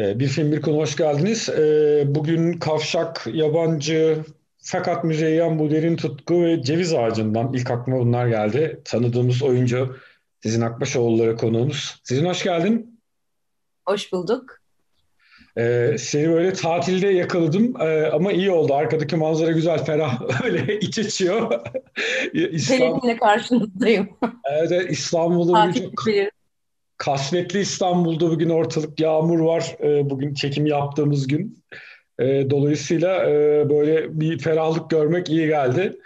Ee, bir film bir konu hoş geldiniz. Ee, bugün Kavşak, Yabancı, Fakat Müzeyyen, Bu Derin Tutku ve Ceviz Ağacı'ndan ilk aklıma bunlar geldi. Tanıdığımız oyuncu Sizin Akbaşoğulları konuğumuz. Sizin hoş geldin. Hoş bulduk. Ee, seni böyle tatilde yakaladım ee, ama iyi oldu. Arkadaki manzara güzel, ferah, öyle iç açıyor. İstanbul... Seninle karşınızdayım. Evet, İstanbul'da çok kasvetli İstanbul'da bugün ortalık yağmur var. E, bugün çekim yaptığımız gün. E, dolayısıyla e, böyle bir ferahlık görmek iyi geldi.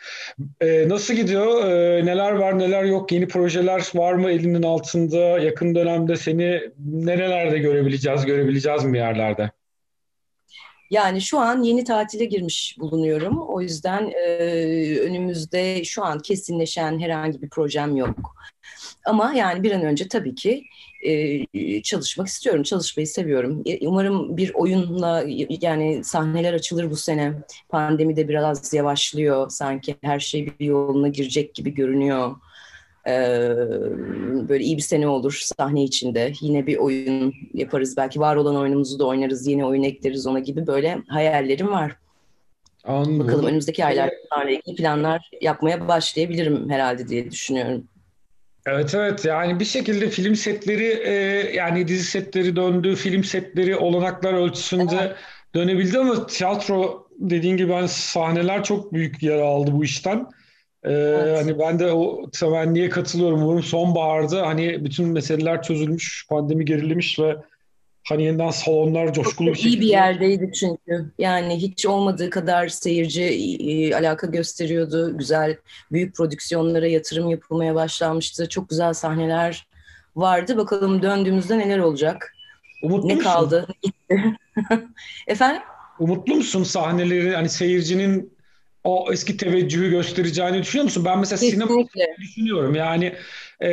E, nasıl gidiyor? E, neler var neler yok? Yeni projeler var mı elinin altında? Yakın dönemde seni nerelerde görebileceğiz? Görebileceğiz mi yerlerde? Yani şu an yeni tatile girmiş bulunuyorum. O yüzden e, önümüzde şu an kesinleşen herhangi bir projem yok. Ama yani bir an önce tabii ki e, çalışmak istiyorum, çalışmayı seviyorum. E, umarım bir oyunla yani sahneler açılır bu sene. Pandemi de biraz yavaşlıyor sanki her şey bir yoluna girecek gibi görünüyor. Böyle iyi bir sene olur sahne içinde. Yine bir oyun yaparız. Belki var olan oyunumuzu da oynarız. Yeni oyun ekleriz ona gibi böyle hayallerim var. Anladım. Bakalım önümüzdeki aylarda ilgili planlar yapmaya başlayabilirim herhalde diye düşünüyorum. Evet evet yani bir şekilde film setleri e, yani dizi setleri döndü, film setleri olanaklar ölçüsünde evet. dönebildi ama tiyatro dediğin gibi ben sahneler çok büyük yer aldı bu işten. Ee, evet. Hani ben de o temenniye katılıyorum. Umarım sonbaharda hani bütün meseleler çözülmüş, pandemi gerilemiş ve Hani yeniden salonlar coşkulu bir şekilde. iyi bir yerdeydi çünkü. Yani hiç olmadığı kadar seyirci e, alaka gösteriyordu. Güzel büyük prodüksiyonlara yatırım yapılmaya başlanmıştı. Çok güzel sahneler vardı. Bakalım döndüğümüzde neler olacak? Umutlu ne musun? kaldı? Efendim? Umutlu musun sahneleri hani seyircinin o eski teveccühü göstereceğini düşünüyor musun? Ben mesela Kesinlikle. sinema düşünüyorum. Yani e,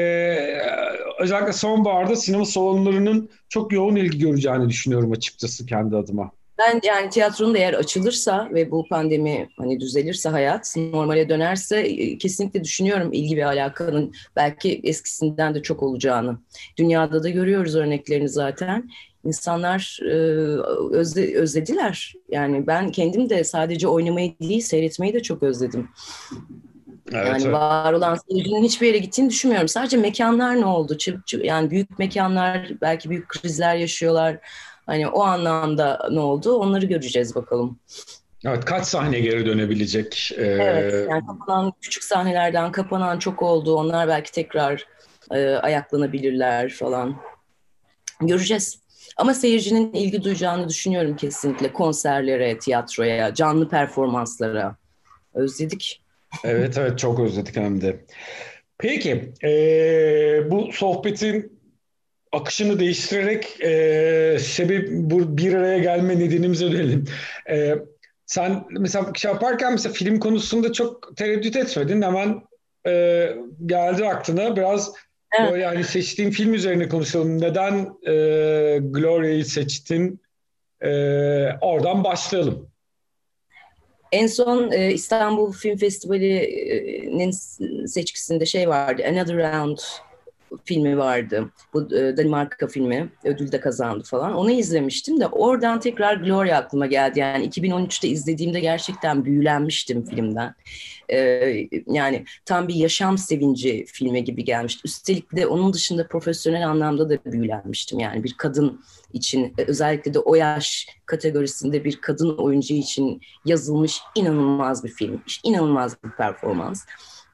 özellikle sonbaharda sinema salonlarının çok yoğun ilgi göreceğini düşünüyorum açıkçası kendi adıma. Ben yani tiyatronun da eğer açılırsa ve bu pandemi hani düzelirse hayat normale dönerse e, kesinlikle düşünüyorum ilgi ve alakanın belki eskisinden de çok olacağını. Dünyada da görüyoruz örneklerini zaten. İnsanlar e, özle, özlediler. Yani ben kendim de sadece oynamayı değil seyretmeyi de çok özledim. Evet, yani evet. var olan seyircinin hiçbir yere gittiğini düşünmüyorum. Sadece mekanlar ne oldu? Yani büyük mekanlar belki büyük krizler yaşıyorlar. Hani o anlamda ne oldu? Onları göreceğiz bakalım. Evet, kaç sahne geri dönebilecek? Ee... Evet, yani kapanan küçük sahnelerden kapanan çok oldu. Onlar belki tekrar e, ayaklanabilirler falan. Göreceğiz. Ama seyircinin ilgi duyacağını düşünüyorum kesinlikle konserlere, tiyatroya, canlı performanslara. Özledik. Evet evet çok özledik hem de. Peki e, bu sohbetin akışını değiştirerek e, sebep bu bir araya gelme nedenimize dönelim. E, sen mesela şey yaparken mesela film konusunda çok tereddüt etmedin. Hemen e, geldi aklına biraz evet. yani seçtiğin film üzerine konuşalım. Neden e, Gloria'yı seçtin? E, oradan başlayalım. En son e, İstanbul Film Festivali'nin seçkisinde şey vardı. Another Round filmi vardı. Bu e, Danimarka filmi ödül de kazandı falan. Onu izlemiştim de oradan tekrar Gloria aklıma geldi. Yani 2013'te izlediğimde gerçekten büyülenmiştim filmden. E, yani tam bir yaşam sevinci filmi gibi gelmişti. Üstelik de onun dışında profesyonel anlamda da büyülenmiştim. Yani bir kadın için özellikle de o yaş kategorisinde bir kadın oyuncu için yazılmış inanılmaz bir film. İnanılmaz bir performans.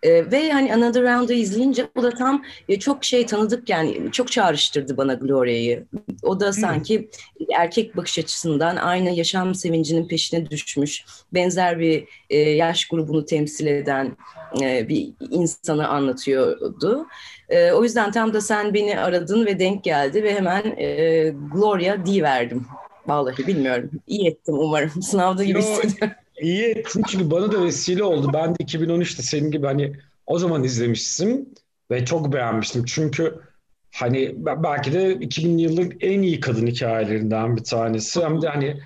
E, ve hani Another Round'ı izleyince o da tam e, çok şey tanıdık yani çok çağrıştırdı bana Gloria'yı. O da sanki hmm. erkek bakış açısından aynı yaşam sevincinin peşine düşmüş, benzer bir e, yaş grubunu temsil eden e, bir insanı anlatıyordu. E, o yüzden tam da sen beni aradın ve denk geldi ve hemen e, Gloria verdim. Vallahi bilmiyorum. İyi ettim umarım. Sınavda gibi hissediyorum. İyi ettin çünkü bana da vesile oldu. Ben de 2013'te senin gibi hani o zaman izlemiştim ve çok beğenmiştim. Çünkü hani belki de 2000 yılın en iyi kadın hikayelerinden bir tanesi. Hem de hani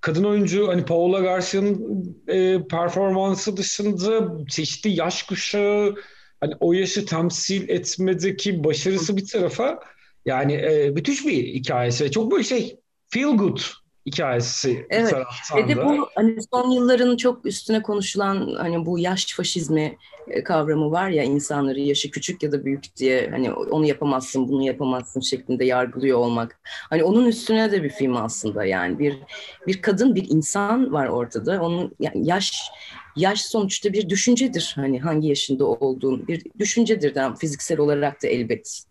kadın oyuncu hani Paola Garcia'nın e, performansı dışında çeşitli yaş kuşağı hani o yaşı temsil etmedeki başarısı bir tarafa yani e, müthiş bir hikayesi. Çok böyle şey feel good hikayesi evet. bir taraftan Ve de bu hani son yılların çok üstüne konuşulan hani bu yaş faşizmi e, kavramı var ya insanları yaşı küçük ya da büyük diye hani onu yapamazsın bunu yapamazsın şeklinde yargılıyor olmak. Hani onun üstüne de bir film aslında yani bir bir kadın bir insan var ortada. Onun yani yaş yaş sonuçta bir düşüncedir. Hani hangi yaşında olduğun bir düşüncedir. Yani fiziksel olarak da elbet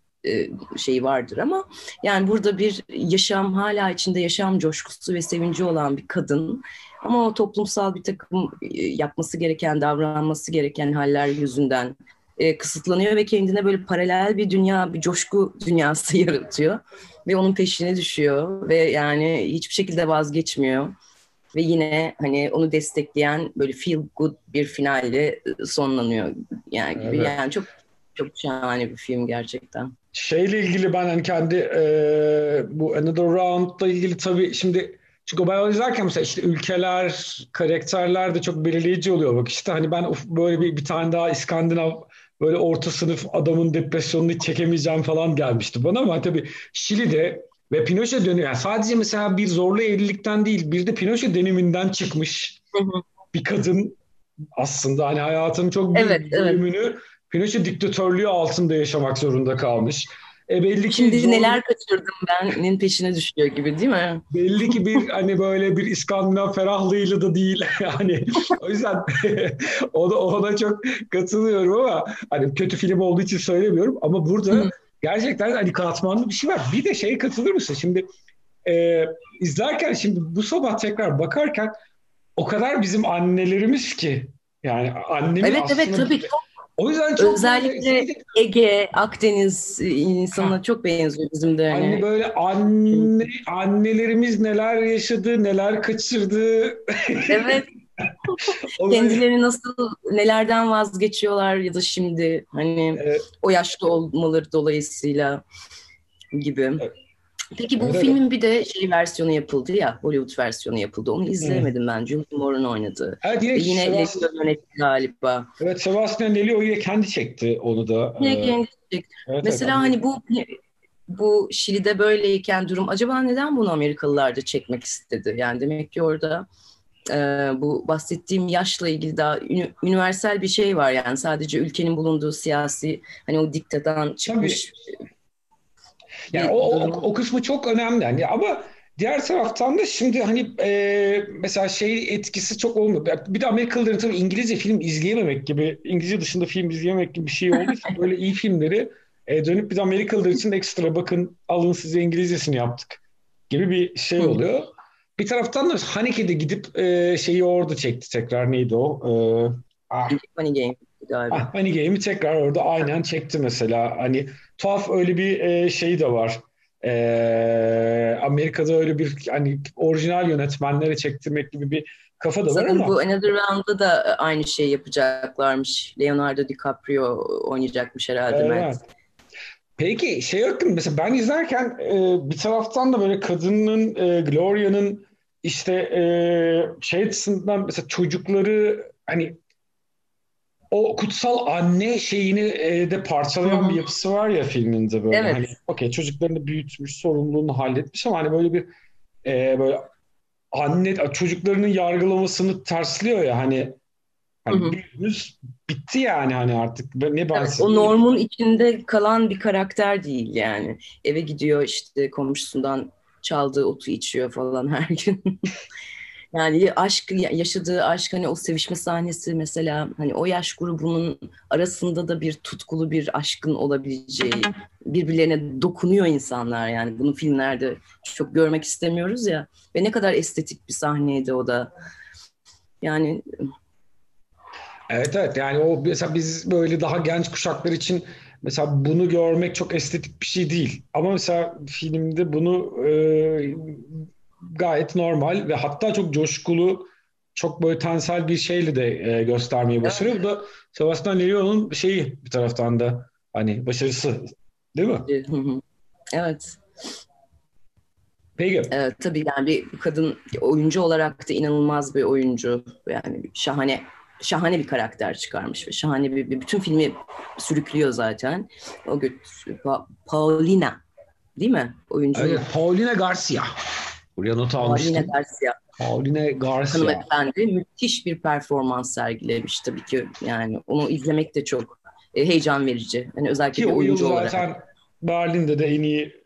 şey vardır ama yani burada bir yaşam hala içinde yaşam coşkusu ve sevinci olan bir kadın ama o toplumsal bir takım e, yapması gereken davranması gereken haller yüzünden e, kısıtlanıyor ve kendine böyle paralel bir dünya bir coşku dünyası yaratıyor ve onun peşine düşüyor ve yani hiçbir şekilde vazgeçmiyor ve yine hani onu destekleyen böyle feel good bir finalle sonlanıyor yani gibi evet. yani çok çok şahane bir film gerçekten şeyle ilgili ben hani kendi e, bu Another Round'la ilgili tabii şimdi çünkü ben izlerken mesela işte ülkeler, karakterler de çok belirleyici oluyor. Bak işte hani ben böyle bir, bir tane daha İskandinav böyle orta sınıf adamın depresyonunu çekemeyeceğim falan gelmişti bana ama tabii Şili'de ve Pinochet dönüyor. Yani sadece mesela bir zorlu evlilikten değil bir de Pinochet döneminden çıkmış bir kadın aslında hani hayatının çok büyük evet, bölümünü evet Pinochet diktatörlüğü altında yaşamak zorunda kalmış. E belli ki Şimdi zor... neler kaçırdım ben'in peşine düşüyor gibi değil mi? Belli ki bir hani böyle bir İskandinav ferahlığıyla da değil yani. o yüzden ona, ona çok katılıyorum ama hani kötü film olduğu için söylemiyorum ama burada gerçekten hani katmanlı bir şey var. Bir de şeye katılır mısın? Şimdi e, izlerken şimdi bu sabah tekrar bakarken o kadar bizim annelerimiz ki yani annemiz evet, aslında evet tabii çok o yüzden çok özellikle böyle, Ege, Akdeniz insana ha. çok benziyor bizim de. Yani. Hani böyle anne annelerimiz neler yaşadı, neler kaçırdı. Evet. Kendileri nasıl nelerden vazgeçiyorlar ya da şimdi hani evet. o yaşta olmaları dolayısıyla gibi. Evet. Peki bu evet, filmin bir de şey versiyonu yapıldı ya, Hollywood versiyonu yapıldı. Onu izlemedim ben. Julie Moore'un oynadığı. Evet, yine, yine Sebastian, yönetti galiba. Evet, Sebastian Lelio yine kendi çekti onu da. Yine ee, kendi çekti. Evet, Mesela evet, hani bu bu Şili'de böyleyken durum acaba neden bunu Amerikalılar da çekmek istedi? Yani demek ki orada e, bu bahsettiğim yaşla ilgili daha ünü, üniversal bir şey var yani sadece ülkenin bulunduğu siyasi hani o diktadan çıkmış Tabii yani o, o, o kısmı çok önemli. Yani ama diğer taraftan da şimdi hani e, mesela şey etkisi çok olmuyor. Bir de Amerikalıların tabii İngilizce film izleyememek gibi, İngilizce dışında film izleyememek gibi bir şey olduğu için böyle iyi filmleri e, dönüp biz Amerikalılar için ekstra bakın alın size İngilizcesini yaptık gibi bir şey oluyor. Bir taraftan da Haneke'de gidip e, şeyi orada çekti tekrar neydi o? E, ah. Funny Game galiba. Ah, Funny Game'i tekrar orada aynen çekti mesela. Hani tuhaf öyle bir e, şey de var. E, Amerika'da öyle bir hani orijinal yönetmenlere çektirmek gibi bir kafa da var Sanırım ama. bu Another Round'da da aynı şey yapacaklarmış. Leonardo DiCaprio oynayacakmış herhalde. Evet. Peki şey hakkında mesela ben izlerken e, bir taraftan da böyle kadının e, Gloria'nın işte e, şey açısından mesela çocukları hani o kutsal anne şeyini e, de parçalayan bir yapısı var ya filminde böyle. Evet. Hani okey çocuklarını büyütmüş, sorumluluğunu halletmiş ama hani böyle bir e, böyle anne çocuklarının yargılamasını tersliyor ya hani hani büyüdünüz bitti yani hani artık ne evet, o normun içinde kalan bir karakter değil yani. Eve gidiyor işte komşusundan çaldığı otu içiyor falan her gün. Yani aşk yaşadığı aşk hani o sevişme sahnesi mesela hani o yaş grubunun arasında da bir tutkulu bir aşkın olabileceği birbirlerine dokunuyor insanlar. Yani bunu filmlerde çok görmek istemiyoruz ya. Ve ne kadar estetik bir sahneydi o da. Yani Evet evet. Yani o mesela biz böyle daha genç kuşaklar için mesela bunu görmek çok estetik bir şey değil. Ama mesela filmde bunu e, gayet normal ve hatta çok coşkulu, çok böyle tensel bir şeyle de e, göstermeyi başarıyor. Evet. Bu da Sebastian Leo'nun şeyi bir taraftan da hani başarısı değil mi? Evet. Peki. Evet, tabii yani bir kadın oyuncu olarak da inanılmaz bir oyuncu. Yani şahane şahane bir karakter çıkarmış ve şahane bir, bir bütün filmi sürüklüyor zaten. O pa- Paulina değil mi oyuncu? Evet, Paulina Garcia. Buraya not almıştım. Pauline Garcia. Pauline Garcia. Hanımefendi müthiş bir performans sergilemiş tabii ki. Yani onu izlemek de çok e, heyecan verici. Yani özellikle Ki oyuncu zaten olarak. Berlin'de de en iyi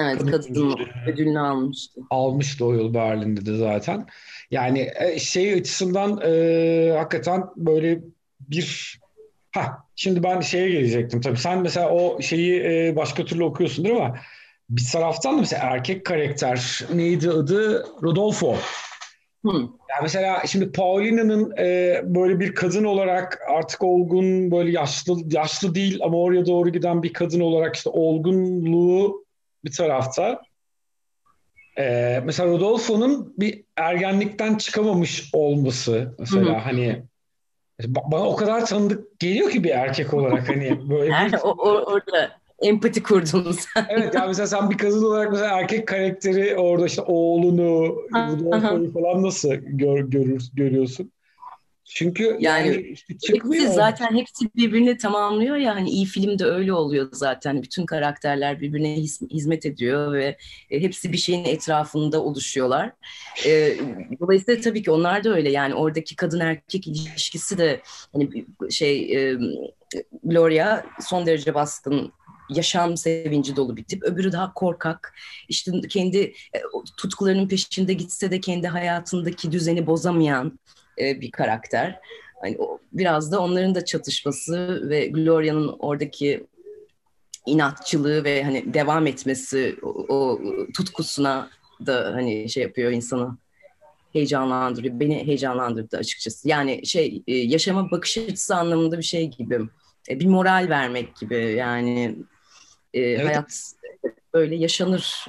Evet, kadın ödülünü almıştı. almıştı o yıl Berlin'de de zaten. Yani e, şey açısından e, hakikaten böyle bir ha şimdi ben şeye gelecektim tabii. Sen mesela o şeyi e, başka türlü okuyorsundur ama bir taraftan da mesela erkek karakter neydi adı? Rodolfo. Hı. Yani mesela şimdi Paulina'nın e, böyle bir kadın olarak artık olgun böyle yaşlı yaşlı değil ama oraya doğru giden bir kadın olarak işte olgunluğu bir tarafta. E, mesela Rodolfo'nun bir ergenlikten çıkamamış olması mesela hı. hani ba- bana o kadar tanıdık geliyor ki bir erkek olarak hani böyle bir Yani o, o- orada empati kurdun sen. Evet yani mesela sen bir kadın olarak mesela erkek karakteri orada işte oğlunu, Aha. Rudolfo'yu falan nasıl gör, görür, görüyorsun? Çünkü yani, Yani işte çıkmıyor. Hepsi zaten hepsi birbirini tamamlıyor ya hani iyi filmde öyle oluyor zaten. Bütün karakterler birbirine hizmet ediyor ve e, hepsi bir şeyin etrafında oluşuyorlar. E, dolayısıyla tabii ki onlar da öyle yani oradaki kadın erkek ilişkisi de hani şey e, Gloria son derece baskın yaşam sevinci dolu bir tip. Öbürü daha korkak. İşte kendi e, tutkularının peşinde gitse de kendi hayatındaki düzeni bozamayan e, bir karakter. Hani biraz da onların da çatışması ve Gloria'nın oradaki inatçılığı ve hani devam etmesi o, tutkusuna da hani şey yapıyor insanı heyecanlandırıyor. Beni heyecanlandırdı açıkçası. Yani şey e, yaşama bakış açısı anlamında bir şey gibi. Bir moral vermek gibi. Yani e, Evet. hayat böyle yaşanır.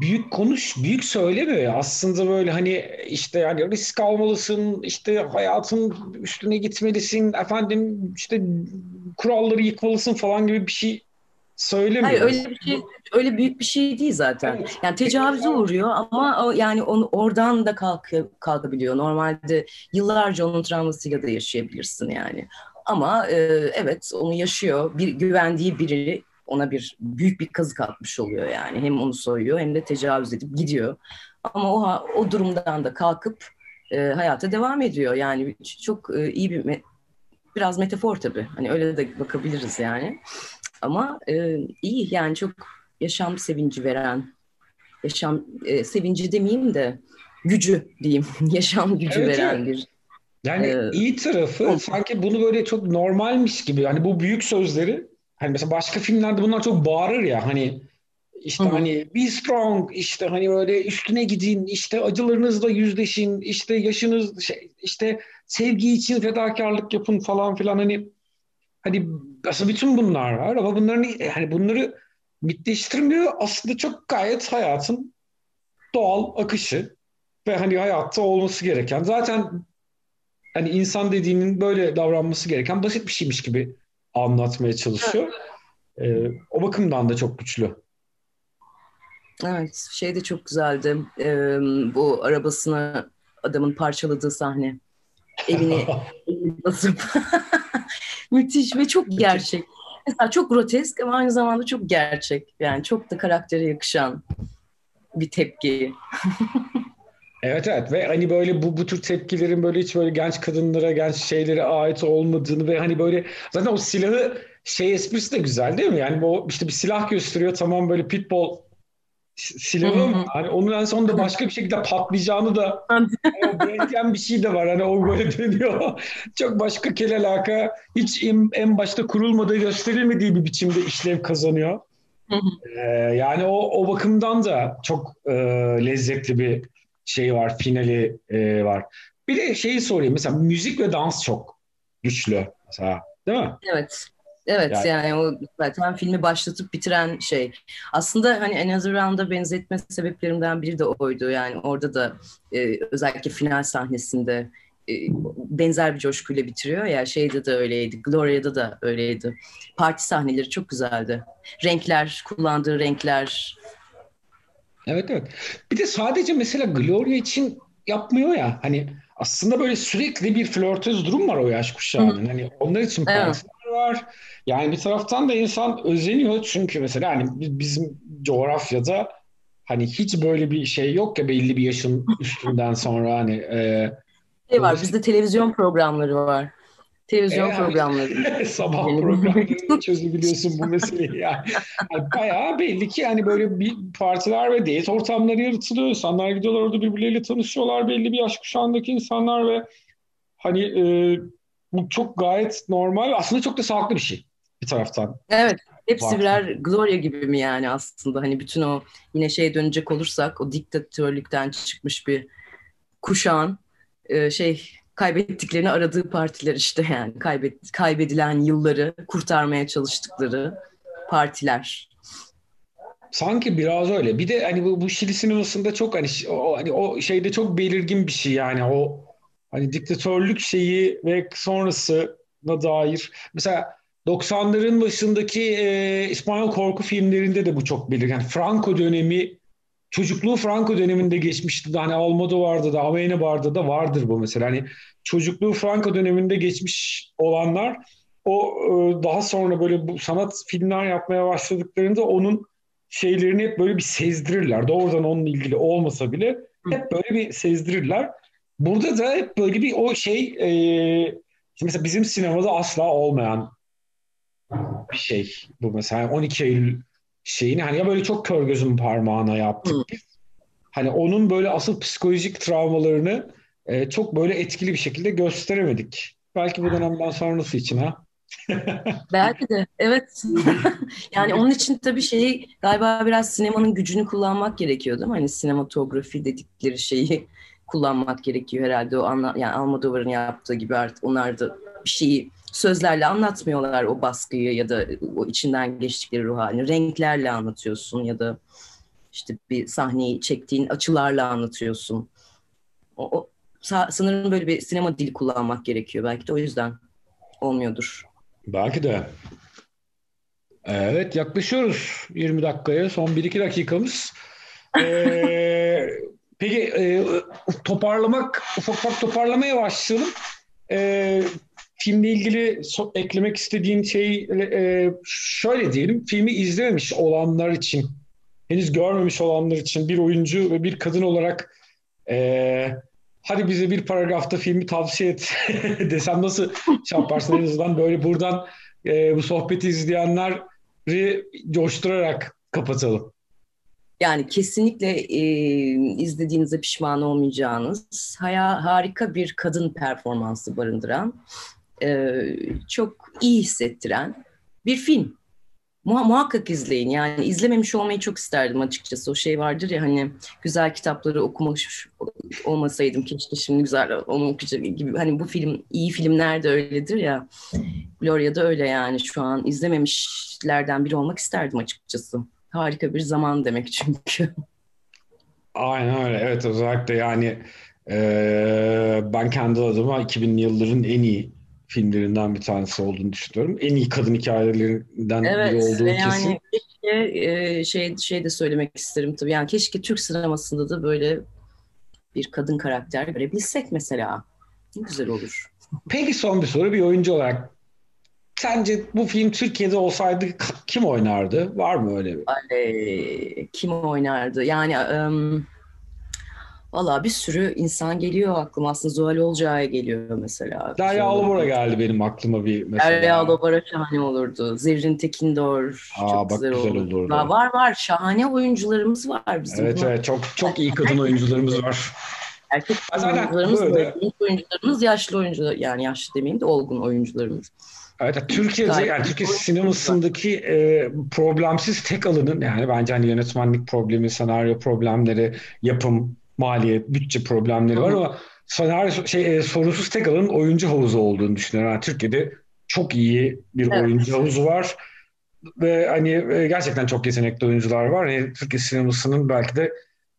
büyük konuş, büyük söylemiyor ya. Aslında böyle hani işte yani risk almalısın, işte hayatın üstüne gitmelisin, efendim işte kuralları yıkmalısın falan gibi bir şey söylemiyor. Hayır öyle bir şey öyle büyük bir şey değil zaten. Evet. Yani tecavüze uğruyor ama o, yani onu oradan da kalk, kalkabiliyor. Normalde yıllarca onun travmasıyla da yaşayabilirsin yani. Ama e, evet onu yaşıyor. Bir güvendiği biri ona bir büyük bir kazık atmış oluyor yani. Hem onu soyuyor hem de tecavüz edip gidiyor. Ama o o durumdan da kalkıp e, hayata devam ediyor. Yani çok e, iyi bir me- biraz metafor tabii. Hani öyle de bakabiliriz yani. Ama e, iyi yani çok yaşam sevinci veren, yaşam e, sevinci demeyeyim de gücü diyeyim, yaşam gücü Evet, veren bir. Yani Ee, iyi tarafı sanki bunu böyle çok normalmiş gibi. Hani bu büyük sözleri hani mesela başka filmlerde bunlar çok bağırır ya hani işte Hı hani be strong işte hani böyle üstüne gidin işte acılarınızla yüzleşin işte yaşınız şey, işte sevgi için fedakarlık yapın falan filan hani hani aslında bütün bunlar var ama bunların hani bunları mitleştirmiyor. Aslında çok gayet hayatın doğal akışı ve hani hayatta olması gereken zaten hani insan dediğinin böyle davranması gereken basit bir şeymiş gibi anlatmaya çalışıyor. Ee, o bakımdan da çok güçlü. Evet, şey de çok güzeldi. Ee, bu arabasını adamın parçaladığı sahne. Evini, evini basıp müthiş ve çok gerçek. Mesela çok grotesk ama aynı zamanda çok gerçek. Yani çok da karaktere yakışan bir tepki. Evet evet ve hani böyle bu bu tür tepkilerin böyle hiç böyle genç kadınlara, genç şeylere ait olmadığını ve hani böyle zaten o silahı şey esprisi de güzel değil mi? Yani bu işte bir silah gösteriyor tamam böyle pitbull silahı hani onun en sonunda başka bir şekilde patlayacağını da benzeyen bir şey de var. Hani o böyle dönüyor. Çok başka kel alaka hiç en, en başta kurulmadığı gösterilmediği bir biçimde işlev kazanıyor. Ee, yani o, o bakımdan da çok e, lezzetli bir şey var, finali e, var. Bir de şeyi sorayım. Mesela müzik ve dans çok güçlü. Mesela, değil mi? Evet. Evet Yani- yani, o zaten filmi başlatıp bitiren şey. Aslında hani Another Round'a benzetme sebeplerimden biri de oydu. Yani orada da e, özellikle final sahnesinde e, benzer bir coşkuyla bitiriyor ya. Şeyde de öyleydi. Gloria'da da öyleydi. Parti sahneleri çok güzeldi. Renkler, kullandığı renkler. Evet evet. Bir de sadece mesela Gloria için yapmıyor ya. Hani aslında böyle sürekli bir flörtöz durum var o yaş kuşağının. Hani onlar için Evet. partiler var. Yani bir taraftan da insan özeniyor çünkü mesela hani bi- bizim coğrafyada Hani hiç böyle bir şey yok ya belli bir yaşın üstünden sonra hani e, şey var bizde televizyon programları var. Televizyon e, programları. sabah programlarını çözebiliyorsun bu meseleyi yani. yani. Bayağı belli ki yani böyle bir partiler ve date ortamları yaratılıyor. İnsanlar gidiyorlar orada birbirleriyle tanışıyorlar. Belli bir yaş kuşağındaki insanlar ve hani e, bu çok gayet normal. Aslında çok da sağlıklı bir şey bir taraftan. Evet. Hepsi var. birer Gloria gibi mi yani aslında? Hani bütün o yine şeye dönecek olursak o diktatörlükten çıkmış bir kuşağın e, şey kaybettiklerini aradığı partiler işte yani kaybet, kaybedilen yılları kurtarmaya çalıştıkları partiler. Sanki biraz öyle. Bir de hani bu, bu Şili sinemasında çok hani o, hani o şeyde çok belirgin bir şey yani o hani diktatörlük şeyi ve sonrasına dair mesela 90'ların başındaki e, İspanyol korku filmlerinde de bu çok belirgin. Yani Franco dönemi çocukluğu Franco döneminde geçmişti. Hani Almodovar'da da Amenabar'da da vardır bu mesela. Hani çocukluğu Franco döneminde geçmiş olanlar o e, daha sonra böyle bu sanat filmler yapmaya başladıklarında onun şeylerini hep böyle bir sezdirirler. Doğrudan onunla ilgili olmasa bile hep böyle bir sezdirirler. Burada da hep böyle bir o şey e, mesela bizim sinemada asla olmayan bir şey bu mesela 12 Eylül şeyini hani ya böyle çok kör gözün parmağına yaptık Hı. Hani onun böyle asıl psikolojik travmalarını e, çok böyle etkili bir şekilde gösteremedik. Belki bu dönemden sonrası için ha. Belki de evet. yani onun için tabii şeyi galiba biraz sinemanın gücünü kullanmak gerekiyor değil mi? Hani sinematografi dedikleri şeyi kullanmak gerekiyor herhalde. O anla, yani Almodovar'ın yaptığı gibi artık onlar da bir şeyi sözlerle anlatmıyorlar o baskıyı ya da o içinden geçtikleri ruh halini. Renklerle anlatıyorsun ya da işte bir sahneyi çektiğin açılarla anlatıyorsun. O, o sanırım böyle bir sinema dili kullanmak gerekiyor. Belki de o yüzden olmuyordur. Belki de. Evet yaklaşıyoruz 20 dakikaya. Son 1-2 dakikamız. Ee, peki e, toparlamak, ufak ufak toparlamaya başlayalım. Ee, filmle ilgili so- eklemek istediğin şey e, şöyle diyelim. Filmi izlememiş olanlar için, henüz görmemiş olanlar için bir oyuncu ve bir kadın olarak e, hadi bize bir paragrafta filmi tavsiye et desem nasıl şey yaparsın en azından böyle buradan e, bu sohbeti izleyenleri coşturarak kapatalım. Yani kesinlikle e, izlediğinizde pişman olmayacağınız, haya, harika bir kadın performansı barındıran e, çok iyi hissettiren bir film. Muha muhakkak izleyin. Yani izlememiş olmayı çok isterdim açıkçası. O şey vardır ya hani güzel kitapları okumamış olmasaydım keşke şimdi güzel onu okuyacak gibi. Hani bu film iyi filmler de öyledir ya. Gloria da öyle yani şu an izlememişlerden biri olmak isterdim açıkçası. Harika bir zaman demek çünkü. Aynen öyle. Evet özellikle yani e, ben kendi adıma 2000'li yılların en iyi filmlerinden bir tanesi olduğunu düşünüyorum. En iyi kadın hikayelerinden evet, biri olduğu yani kesin. Keşke e, şey, şey de söylemek isterim tabii. Yani keşke Türk sinemasında da böyle bir kadın karakter görebilsek mesela. Ne güzel olur. Peki son bir soru bir oyuncu olarak. Sence bu film Türkiye'de olsaydı kim oynardı? Var mı öyle bir? Ay, kim oynardı? Yani um, Valla bir sürü insan geliyor aklıma. Aslında Zuhal Olcay'a geliyor mesela. Derya Alabora geldi benim aklıma bir mesela. Derya Alabora şahane olurdu. Zerrin Tekindor Aa, çok bak, güzel, güzel olurdu. olurdu. Var var şahane oyuncularımız var bizim. Evet evet çok çok iyi kadın oyuncularımız var. Erkek oyuncularımız, genç oyuncularımız, yaşlı oyuncular yani yaşlı demeyeyim de olgun oyuncularımız. Evet, Türkiye'de yani Türkiye sinemasındaki e, problemsiz tek alanın yani bence hani yönetmenlik problemi, senaryo problemleri, yapım maliyet, bütçe problemleri var ama senaryo şey e, sorunsuz tek alanın oyuncu havuzu olduğunu düşünüyorum. Yani Türkiye'de çok iyi bir evet. oyuncu havuzu var ve hani e, gerçekten çok yetenekli oyuncular var. Yani Türkiye sinemasının belki de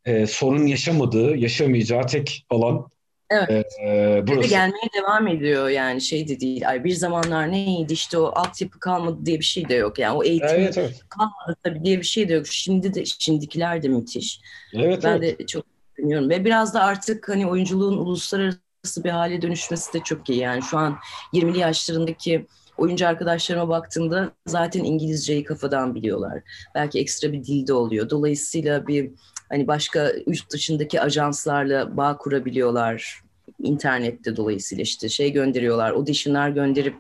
e, sorun yaşamadığı, yaşamayacağı tek alan Evet. Ee, burası. gelmeye devam ediyor yani şey de değil. Ay bir zamanlar neydi işte o altyapı kalmadı diye bir şey de yok. Yani o eğitim evet, evet. kalmadı tabii diye bir şey de yok. Şimdi de şimdikiler de müthiş. Evet, ben evet. de çok düşünüyorum. Ve biraz da artık hani oyunculuğun uluslararası bir hale dönüşmesi de çok iyi. Yani şu an 20'li yaşlarındaki oyuncu arkadaşlarıma baktığımda zaten İngilizceyi kafadan biliyorlar. Belki ekstra bir dilde oluyor. Dolayısıyla bir hani başka yurt dışındaki ajanslarla bağ kurabiliyorlar. internette dolayısıyla işte şey gönderiyorlar, auditionlar gönderip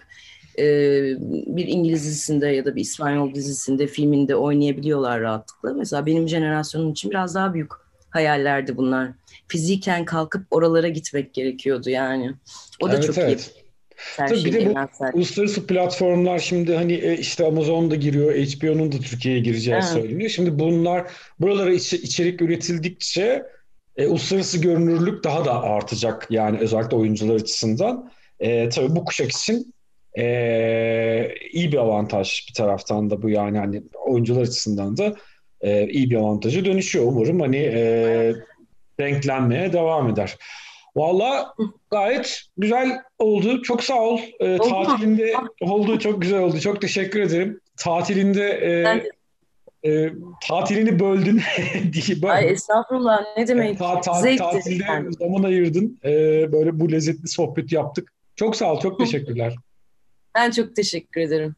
e, bir İngiliz dizisinde ya da bir İspanyol dizisinde, filminde oynayabiliyorlar rahatlıkla. Mesela benim jenerasyonum için biraz daha büyük hayallerdi bunlar. Fiziken kalkıp oralara gitmek gerekiyordu yani. O da evet, çok evet. iyi. Tabii bir de bu uluslararası platformlar şimdi hani e, işte Amazon da giriyor, HBO'nun da Türkiye'ye gireceği söyleniyor. Şimdi bunlar buralara iç, içerik üretildikçe e, uluslararası görünürlük daha da artacak yani özellikle oyuncular açısından. E, tabii bu kuşak için e, iyi bir avantaj bir taraftan da bu yani hani oyuncular açısından da e, iyi bir avantaja dönüşüyor. Umarım hani e, renklenmeye devam eder. Valla gayet güzel oldu. Çok sağ ol. E, tatilinde oldu. Çok güzel oldu. Çok teşekkür ederim. Tatilinde e, e, tatilini böldün. Ay estağfurullah ne demek. Ta, ta, tatilde yani. zaman ayırdın. E, böyle bu lezzetli sohbet yaptık. Çok sağ ol. Çok teşekkürler. Ben çok teşekkür ederim.